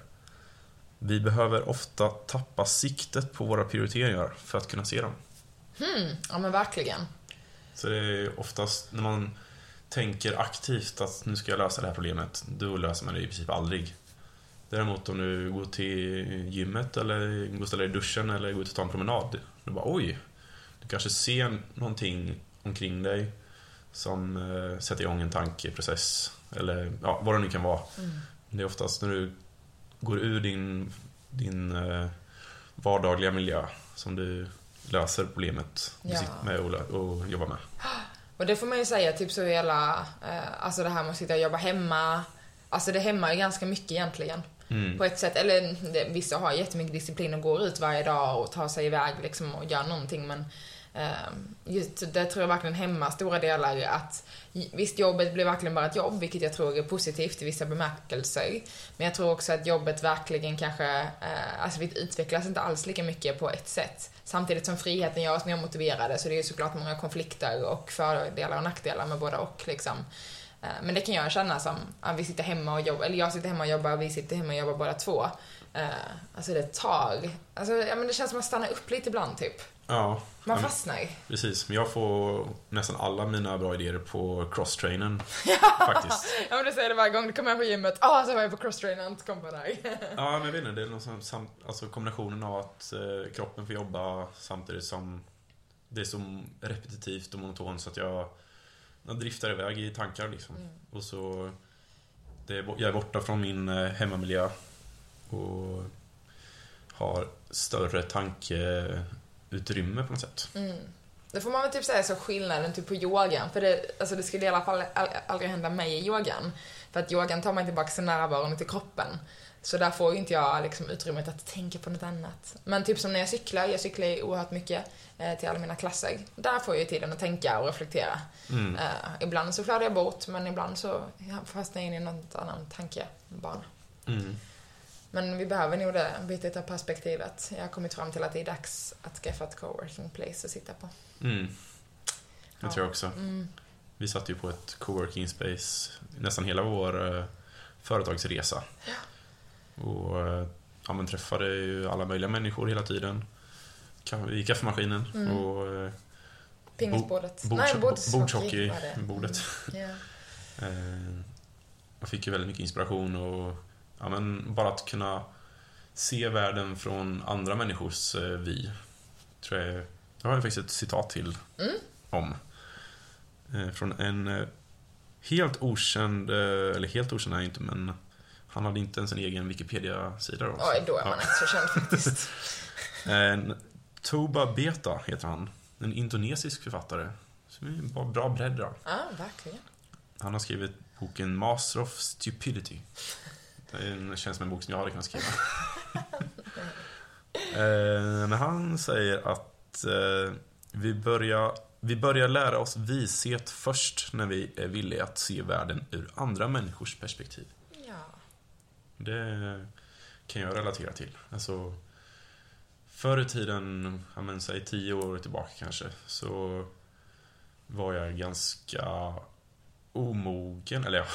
Vi behöver ofta tappa siktet på våra prioriteringar för att kunna se dem. Hmm, ja men verkligen. Så det är oftast när man tänker aktivt att nu ska jag lösa det här problemet, då löser man det i princip aldrig. Däremot om du går till gymmet eller går och ställer dig i duschen eller går ut och tar en promenad. Du bara oj, du kanske ser någonting omkring dig som eh, sätter igång en tankeprocess. Eller ja, vad det nu kan vara. Det är oftast när du går ur din, din eh, vardagliga miljö som du löser problemet du Ja. sitter med och, och jobbar med. Och det får man ju säga, typ så hela, eh, alltså det här med att sitta och jobba hemma. Alltså det hämmar ju ganska mycket egentligen. Mm. På ett sätt, eller det, vissa har jättemycket disciplin och går ut varje dag och tar sig iväg liksom och gör någonting men Ehm, just det tror jag verkligen hämmar stora delar att visst jobbet blir verkligen bara ett jobb vilket jag tror är positivt i vissa bemärkelser. Men jag tror också att jobbet verkligen kanske, eh, alltså vi utvecklas inte alls lika mycket på ett sätt. Samtidigt som friheten gör oss mer motiverade så det är ju såklart många konflikter och fördelar och nackdelar med båda och liksom. Eh, Men det kan jag känna som att vi sitter hemma och jobbar, eller jag sitter hemma och jobbar och vi sitter hemma och jobbar båda två. Eh, Alltså det tar, alltså ja, men det känns som att stanna upp lite ibland typ. Ja, Man fastnar ju. precis. Men jag får nästan alla mina bra idéer på crosstrainen. faktiskt. Ja men du säger det varje gång du kommer hem på gymmet, ah så var jag på crosstrainern, kom på dig. Ja, men jag vet inte. Det är någon sam, alltså kombinationen av att eh, kroppen får jobba samtidigt som det är så repetitivt och monotont så att jag, jag driftar iväg i tankar liksom. Och så... Det är, jag är borta från min eh, hemmamiljö och har större tankeutrymme på något sätt. Det får man väl typ säga så skillnaden typ på yogan, för det, alltså det skulle i alla fall all, aldrig hända mig i yogan. För att yogan tar mig tillbaka till närvaron till kroppen. Så där får ju inte jag liksom utrymmet att tänka på något annat. Men typ som när jag cyklar, jag cyklar ju oerhört mycket eh, till alla mina klasser. Där får jag ju tiden att tänka och reflektera. Mm. Eh, ibland så flödar jag bort, men ibland så ja, fastnar jag in i något annan tankebana. Mm. Men vi behöver nog det bytet av perspektivet. Jag har kommit fram till att det är dags att skaffa ett coworking place att sitta på. Mm. Det Ja. tror jag också. Mm. Vi satt ju på ett coworking space nästan hela vår eh, företagsresa. Och eh, ja, men träffade ju alla möjliga människor hela tiden. I kaffemaskinen Mm. och eh, Pingisbordet. bords- Nej, bordshockey bordshockey var det. bordet. Mm. Ja. eh, jag fick ju väldigt mycket inspiration och ja, men bara att kunna se världen från andra människors vy. Tror jag, jag har ju faktiskt ett citat till Mm. om. Från en helt okänd, eller helt okänd är han inte, men han hade inte ens en egen Wikipedia-sida då. Oj, då är man Ja. inte så känd faktiskt. En Toba Beta heter han. En indonesisk författare. Som är en bra- bredd då. Ja, verkligen. Han har skrivit boken Master of Stupidity. Det känns som en bok som jag hade kunnat skriva. eh, men han säger att eh, Vi börjar, vi börjar lära oss vishet först när vi är villiga att se världen ur andra människors perspektiv. Det kan jag relatera till. Alltså, förr i tiden, ja men säg tio år tillbaka kanske, så var jag ganska omogen, eller ja,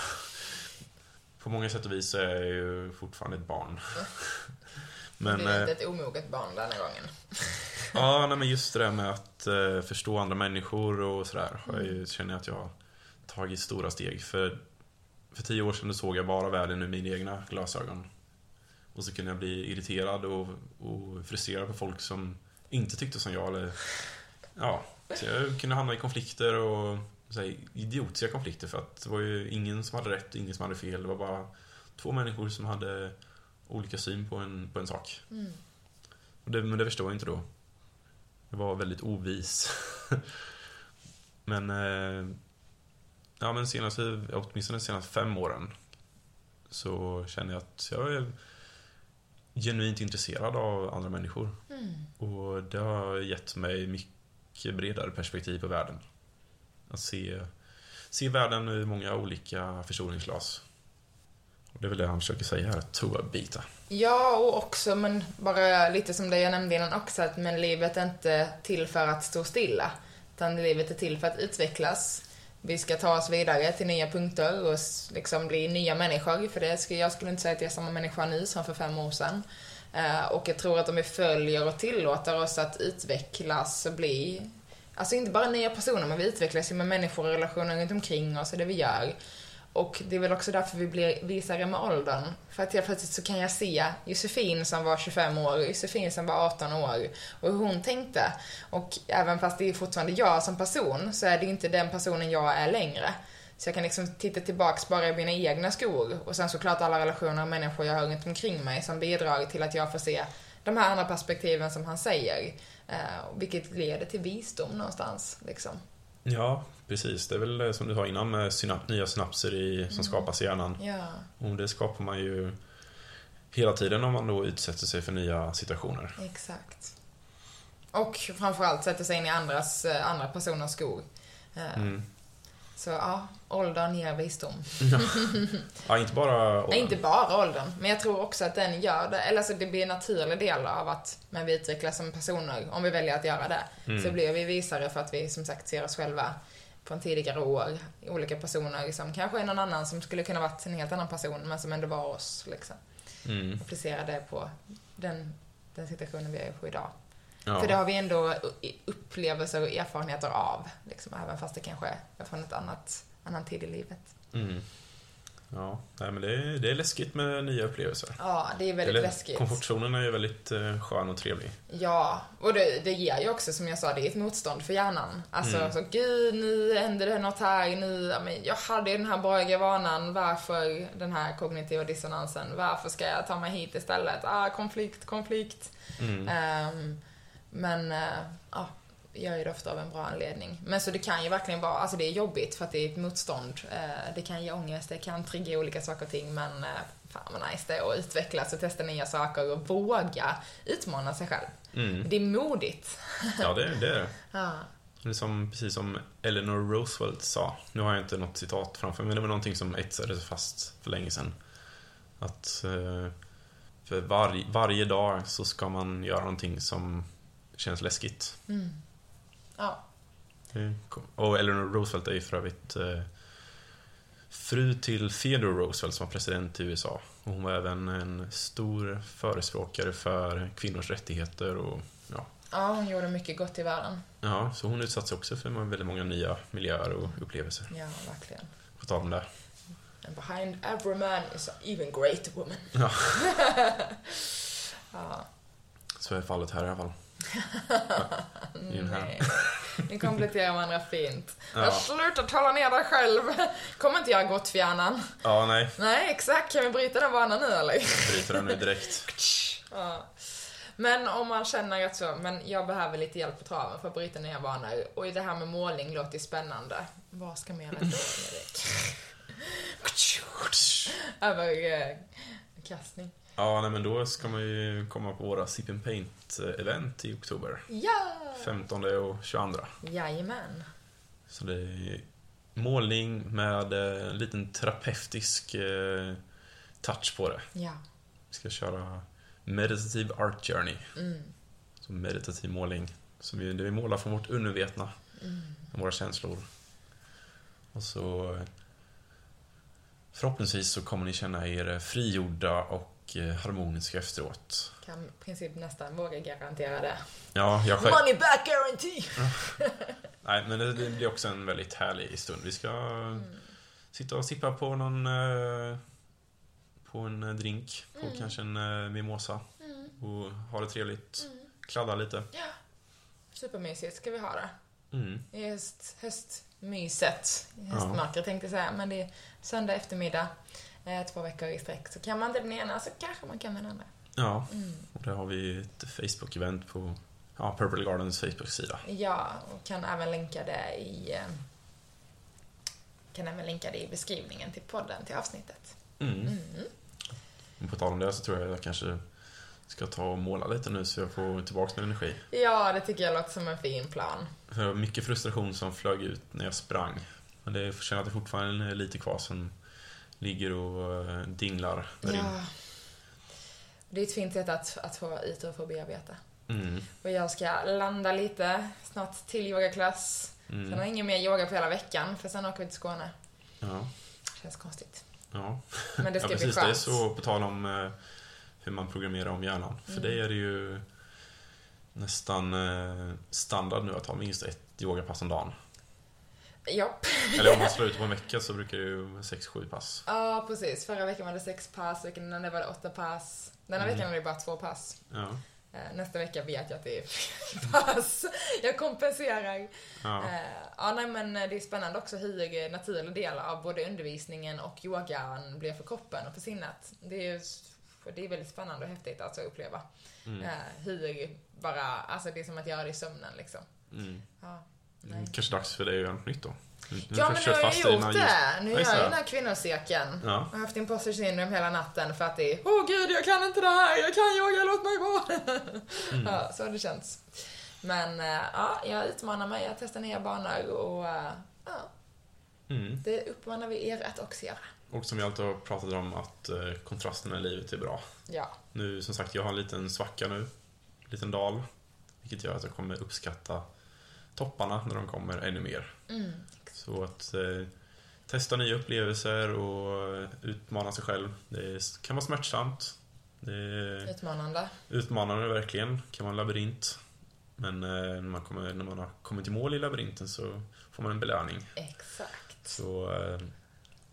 på många sätt och vis är jag ju fortfarande ett barn. Men, du är inte eh, ett omoget barn denna gången. ja, nej, men just det där med att eh, förstå andra människor och sådär, jag Mm. ju- känner jag att jag har tagit stora steg. För, för tio år sedan såg jag bara världen ur mina egna glasögon. Och så kunde jag bli irriterad och, och frustrerad på folk som inte tyckte som jag. Eller, ja, så jag kunde hamna i konflikter och så här, idiotiska konflikter för att det var ju ingen som hade rätt och ingen som hade fel. Det var bara två människor som hade olika syn på en, på en sak. Mm. Det, men det förstår jag inte då. Jag var väldigt ovis. men, eh, ja men senaste, åtminstone de senaste fem åren så känner jag att jag är genuint intresserad av andra människor. Mm. Och det har gett mig mycket bredare perspektiv på världen. Att se, se världen ur många olika förstoringsglas. Och det är väl det han försöker säga här, Toa Bita. Ja, och också, men bara lite som det jag nämnde innan också, att men livet är inte till för att stå stilla. Utan livet är till för att utvecklas. Vi ska ta oss vidare till nya punkter och liksom bli nya människor. För det ska, jag skulle inte säga att jag är samma människa nu som för fem år sedan. Eh, och jag tror att om vi följer och tillåter oss att utvecklas och bli, alltså inte bara nya personer, men vi utvecklas ju med människor och relationer runt omkring oss och det vi gör. Och det är väl också därför vi blir visare med åldern. För att helt plötsligt så kan jag se Josefin som var 25 år, och Josefin som var 18 år och hur hon tänkte. Och även fast det är fortfarande jag som person så är det inte den personen jag är längre. Så jag kan liksom titta tillbaks bara i mina egna skor och sen såklart alla relationer och människor jag har runt omkring mig som bidrar till att jag får se de här andra perspektiven som han säger. Eh, vilket leder till visdom någonstans liksom. Ja, precis. Det är väl som du sa innan med synap- nya synapser i, som skapas i hjärnan. Ja. Och det skapar man ju hela tiden om man då utsätter sig för nya situationer. Exakt. Och framförallt sätta sig in i andras, eh, andra personers skor. Eh, Mm. Så ja, åldern ger visdom. Ja, inte bara Nej, inte bara åldern, men jag tror också att den gör det. Eller alltså det blir en naturlig del av att men vi utvecklas som personer, om vi väljer att göra det. Mm. Så blir vi visare för att vi som sagt ser oss själva från tidigare år. Olika personer som kanske är någon annan som skulle kunna varit en helt annan person, men som ändå var oss. Liksom. Mm. Applicera det på den, den situationen vi är på idag. Ja. För det har vi ändå upplevelser och erfarenheter av. Liksom, även fast det kanske är från ett annat, annan tid i livet. Mm. Ja, nej, men det är, det är läskigt med nya upplevelser. Ja, det är väldigt Eller, läskigt. Komfortzonen är ju väldigt eh, skön och trevlig. Ja, och det, det ger ju också, som jag sa, det är ett motstånd för hjärnan. Alltså, Mm. så gud, nu händer det något här, nu, men jag hade ju den här bra vanan, varför den här kognitiva dissonansen, varför ska jag ta mig hit istället? Ah, konflikt, konflikt. Mm. Ehm, men, eh, ja, jag gör det ofta av en bra anledning. Men så det kan ju verkligen vara, alltså det är jobbigt för att det är ett motstånd. Eh, det kan ge ångest, det kan trigga olika saker och ting, men eh, fan vad nice det är att utvecklas och testa nya saker och våga utmana sig själv. Mm. Det är modigt. Ja, det, det är det. Ja. Det är som, precis som Eleanor Roosevelt sa. Nu har jag inte något citat framför mig, men det var någonting som etsade sig fast för länge sedan. Att eh, för var, varje dag så ska man göra någonting som känns läskigt. Mm. Ja. Och Eleanor Roosevelt är ju för övrigt eh, fru till Theodore Roosevelt som var president i USA. Och hon var även en stor förespråkare för kvinnors rättigheter och ja, ja, hon gjorde mycket gott i världen. Ja, så hon utsatte sig också för väldigt många nya miljöer och upplevelser. Ja, verkligen. På tal om det. And behind every man is an even great woman. Ja. Ja. Så är fallet här i alla fall. Här. Nej. Ni kompletterar varandra fint. Ja. Jag slutar tala ner dig själv. Kommer inte göra gott för hjärnan. Ja, nej. Nej, exakt. Kan vi bryta den vanan nu eller? Bryter den nu direkt. Ja. Men om man känner att så, men jag behöver lite hjälp på traven för att bryta nya vanor. Och det här med målning låter ju spännande. Vad ska man göra då, Erik? Över eh, kastning. Ja, nej, men då ska man ju komma på våra Sip and Paint-event i oktober. Ja! 15 och 22. Jajamän. Så det är målning med eh, en liten terapeutisk eh, touch på det. Ja. Vi ska köra meditativ art journey. Mm. Så meditativ målning. Så vi, vi målar från vårt undervetna, Mm. våra känslor. Och så eh, förhoppningsvis så kommer ni känna er frigjorda och eh, harmoniska efteråt. Kan i princip nästan våga garantera det. Ja, jag själv... Money back guarantee! Nej, men det, det blir också en väldigt härlig stund. Vi ska sitta och sippa på någon... eh, På en eh, drink, på Mm. kanske en mimosa. Mm. Och ha det trevligt. Mm. Kladda lite. Ja. Supermysigt ska vi ha det. Mm. I höst, höstmyset. I höstmörkret tänkte jag säga. Men det är söndag eftermiddag. Eh, två veckor i sträck. Så kan man inte den ena så kanske man kan den andra. Ja, Mm. och där har vi ett Facebook-event på ja, Purple Gardens Facebook-sida. Ja, och kan även länka det i... eh, Kan även länka det i beskrivningen till podden, till avsnittet. Mm. Mm. På tal om det så tror jag jag kanske ska ta och måla lite nu så jag får tillbaka min energi. Ja, det tycker jag låter som en fin plan. Det var mycket frustration som flög ut när jag sprang. Men det känner att det fortfarande är lite kvar som ligger och eh, dinglar där inne. Ja. Det är ett fint sätt att, att få ut och få bearbeta. Mm. Och jag ska landa lite, snart till yogaklass. Sen har Mm. jag ingen mer yoga på hela veckan, för sen åker vi till Skåne. Ja. Känns konstigt. ja. Men det ska ja, bli precis. Det skönt. är så på tal om eh, hur man programmerar om hjärnan. För Mm. det är det ju nästan eh, standard nu att ha minst ett yogapass om dagen. Japp. Eller om man slår ut på en vecka så brukar det ju vara 6-7 pass. Ja, precis. Förra veckan var det sex pass, veckan innan det var det åtta pass. Denna Mm. veckan är det bara två pass. Ja. Eh, Nästa vecka vet jag att det är pass. Jag kompenserar. Ja. Eh, Ja, nej, men det är spännande också hur naturlig del av både undervisningen och yogan blir för kroppen och för sinnet. Det är, ju- det är väldigt spännande och häftigt alltså att uppleva. Mm. Eh, Hur bara, alltså det är som att göra det i sömnen liksom. Mm. Ja, nej. Mm, Kanske dags för dig att göra något nytt då? Nu Ja, men nu har jag gjort här det. Nu Ja, gör just jag den här kvinnocirkeln. Ja. Jag har haft imposter syndrome hela natten för att det är Åh gud, jag kan inte det här, jag kan yoga, låt mig gå. Mm. ja, så har det känts. Men eh, ja, jag utmanar mig att testa nya banor och eh, ja, Mm. det uppmanar vi er att också göra. Och som vi alltid har pratat om att eh, kontrasterna i livet är bra. Ja. Nu, som sagt, jag har en liten svacka nu. En liten dal. Vilket gör att jag kommer uppskatta topparna när de kommer ännu mer. Mm. Så att eh, testa nya upplevelser och eh, utmana sig själv. Det kan vara smärtsamt. Det är Utmanande. utmanande verkligen. Det kan vara en labyrint. Men eh, när, man kommer, när man har kommit i mål i labyrinten så får man en belöning. Exakt. Så, eh,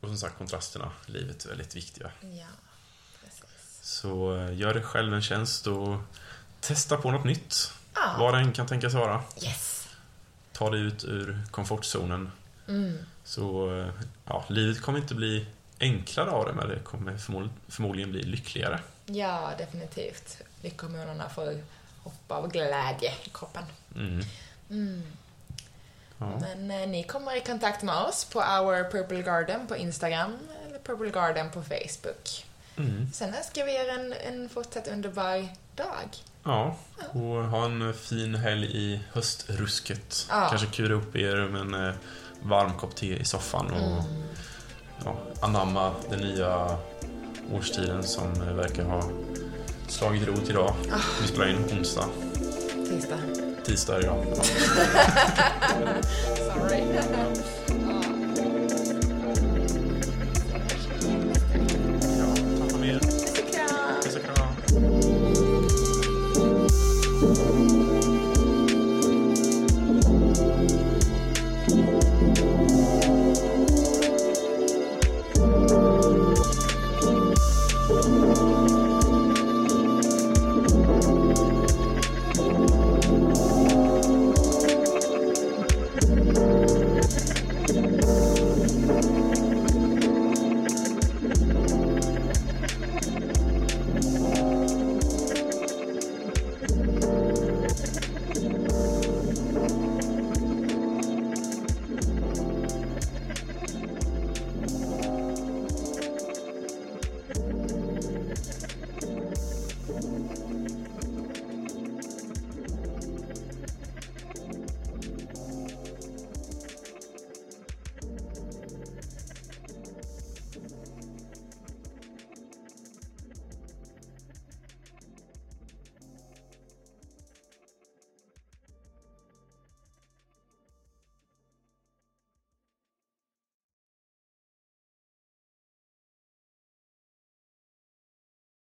och som sagt, kontrasterna i livet är väldigt viktiga. Ja, precis. Så eh, gör dig själv en tjänst och testa på något nytt. Ja. Vad det än kan tänkas vara. Yes. Ta dig ut ur komfortzonen. Mm. Så eh, ja, livet kommer inte bli enklare av det, men det kommer förmodligen, bli lyckligare. Ja, definitivt. Lyckohormonerna får hoppa av glädje i kroppen. Mm. Mm. Men eh, ni kommer i kontakt med oss på Our Purple Garden på Instagram eller Purple Garden på Facebook. Mm. Sen önskar vi er en, en fortsatt underbar dag. ja, och ha en fin helg i höstrusket. Ja. Kanske kura upp er med en eh, varm kopp te i soffan och Mm. ja, anamma den nya årstiden som eh, verkar ha slagit rot idag. Vi spelar in onsdag. Tisdag. Tisdag idag. Ja. Sorry.